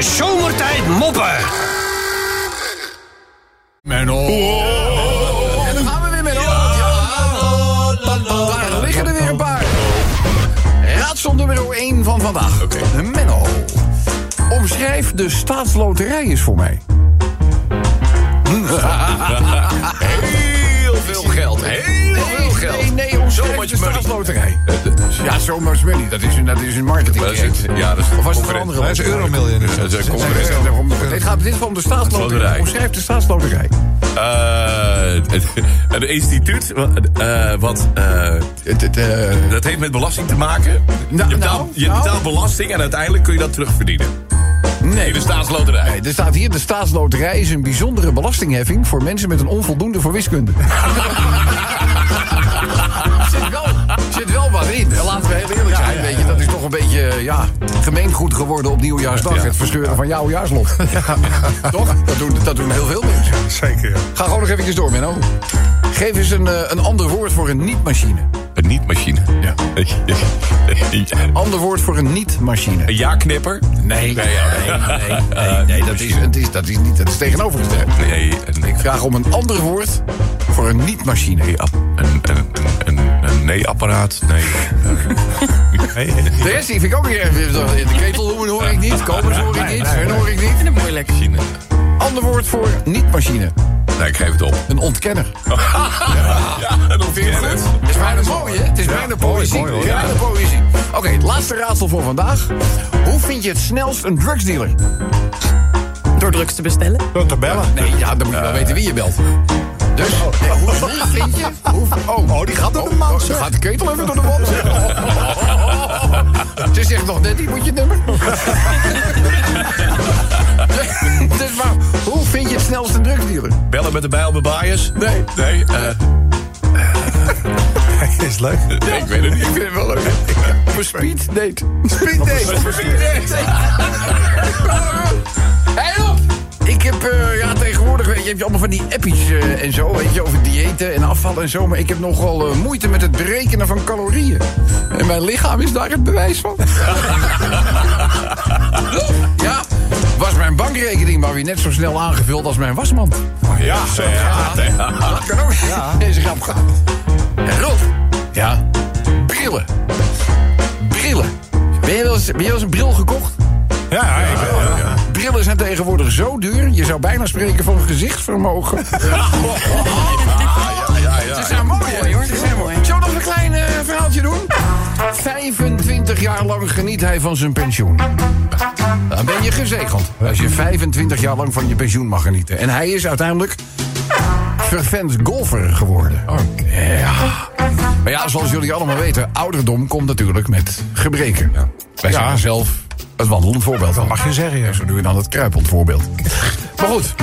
De zomertijd moppen. Menno. En dan gaan we weer, Menno. Ja. Daar liggen er weer een paar. Raadsel nummer 1 van vandaag. Oké. Menno. Omschrijf de staatsloterij eens voor mij. Heel veel geld. Heel veel geld. Nee, nee, omschrijf de money. staatsloterij. Ja, much money. Dat is een, dat is een marketing. Dat is ja, dat is Of was het een andere? Dat is euromiljonair. Dat is een Dit gaat dit om de staatsloterij. Staatsloterij. Omschrijf de staatsloterij. Eh, het- Een instituut eh, wat... eh, Het, het, dat heeft met belasting te maken. Nou, je betaalt, nou, je nou. betaalt belasting en uiteindelijk kun je dat terugverdienen. nee, De staatsloterij. Nee, er staat hier, de staatsloterij is een bijzondere belastingheffing... voor mensen met een onvoldoende voor wiskunde. zit, wel, zit in. Laten we heel eerlijk zijn. Weet je, dat is toch een beetje ja, gemeengoed geworden op nieuwjaarsdag. Het verscheuren van jouw jaarslot. toch? Dat doen, dat doen heel veel mensen. Zeker. Ga gewoon nog eventjes door, Menno. Geef eens een, eh, een ander woord voor een niet-machine. Een niet-machine. Ja. Een Ander woord voor een niet-machine. ja-knipper? Nee, Nee, ja. nee, nee, nee, nee, dat, is, het is, dat is niet, dat is tegenovergesteld. Nee, een, Ik vraag om een ander woord voor een niet-machine. een, een, een, een, een nee-apparaat. Nee. Nee, De rest die vind ik ook weer even. De ketel hoor ik niet, komers hoor ik niet, Sven hoor ik niet. Moeilijk. Machine. Ander woord voor niet-machine. Nee, ik geef het op. Een ontkenner. Ja, een ontkenner. Het is bijna mooi, hè? Het is bijna poëzie. Ja, bijna poëzie. Oké, laatste raadsel voor vandaag. Hoe vind je het snelst een drugsdealer? Door drugs te bestellen. door te bellen. Nee, ja, dan moet je wel weten wie je belt. Dus, nee, hoe, hoe vind je... Hoe, oh, Oh, die gaat door de oh, man, oh, gaat de ketel even door de wand. Ze zegt nog net, die moet je het nummer. dus maar, hoe vind je het snelst een drugsdealer? Bellen met de bij op de bias? Nee. Nee, eh, Is leuk. nee, ik weet het niet. Ik vind het wel leuk. Voor speed date. Speed date. Speed date. Ik heb, eh, ja, tegenwoordig, weet je, heb je allemaal van die appies eh, en zo, weet je, over diëten en afvallen en zo. Maar ik heb nogal eh, moeite met het berekenen van calorieën. En mijn lichaam is daar het bewijs van. ja, was mijn bankrekening maar weer net zo snel aangevuld als mijn wasmand. Ja, zo. Ja. Dat kan ook. Deze grap gaat. Rob. Ja. Brillen. Brillen. Ben je wel eens, ben je wel eens een bril gekocht? Ja, ik wel. Brillen zijn tegenwoordig zo duur. Je zou bijna spreken van gezichtsvermogen. Ze zijn mooi, hè? Ze zijn mooi. Zullen we nog een klein eh, verhaaltje doen? 25 jaar lang geniet hij van zijn pensioen. Dan ben je gezegend. Als je 25 jaar lang van je pensioen mag genieten. En hij is uiteindelijk vervent golfer geworden. Ja. Maar ja, zoals jullie allemaal weten, ouderdom komt natuurlijk met gebreken. Wij zijn Ja. zelf het wandelend voorbeeld van. Mag je zeggen, ja. Zo doen we dan het kruipend voorbeeld. Maar goed,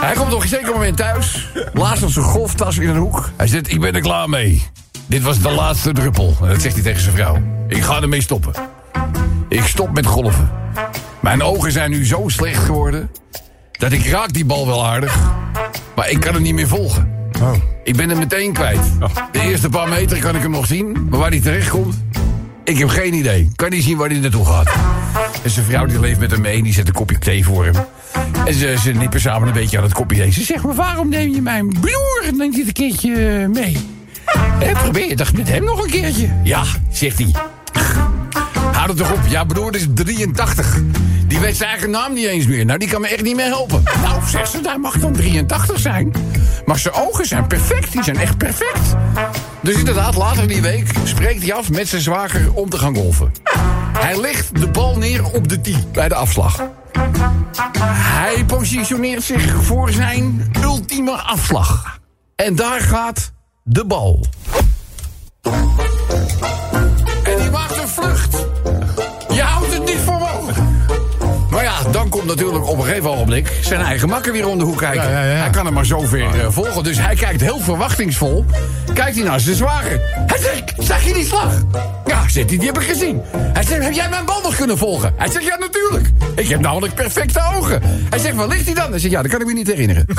hij komt op een zeker moment thuis. Laatst op zijn golftas in een hoek. Hij zegt, ik ben er klaar mee. Dit was de laatste druppel. En dat zegt hij tegen zijn vrouw. Ik ga ermee stoppen. Ik stop met golven. Mijn ogen zijn nu zo slecht geworden... dat ik raak die bal wel aardig... maar ik kan hem niet meer volgen. Oh. Ik ben hem meteen kwijt. De eerste paar meter kan ik hem nog zien, maar waar hij terecht komt... ik heb geen idee. Kan niet zien waar hij naartoe gaat. En zijn vrouw die leeft met hem mee, die zet een kopje thee voor hem. En ze, ze liepen samen een beetje aan het kopje thee. Ze zegt, maar waarom neem je mijn broer neemt dit een keertje mee? En probeer je met hem nog een keertje? Ja, zegt hij. Houd het toch op. Ja, broer is 83. Die weet zijn eigen naam niet eens meer. Nou, die kan me echt niet meer helpen. Nou, zegt ze, hij mag dan 83 zijn. Maar zijn ogen zijn perfect. Die zijn echt perfect. Dus inderdaad, later die week spreekt hij af met zijn zwager om te gaan golfen. Hij legt de bal neer op de tee bij de afslag. Hij positioneert zich voor zijn ultieme afslag. En daar gaat de bal. Komt natuurlijk op een gegeven ogenblik zijn eigen makker weer om de hoek kijken. Ja, ja, ja. Hij kan hem maar zover eh, volgen. Dus hij kijkt heel verwachtingsvol. Kijkt hij naar zijn zwager. Hij zegt, zag je die slag? Ja, zegt hij, die heb ik gezien. Hij zegt, heb jij mijn bal nog kunnen volgen? Hij zegt, ja, natuurlijk. Ik heb namelijk perfecte ogen. Hij zegt, waar ligt hij dan? Hij zegt, ja, dat kan ik me niet herinneren.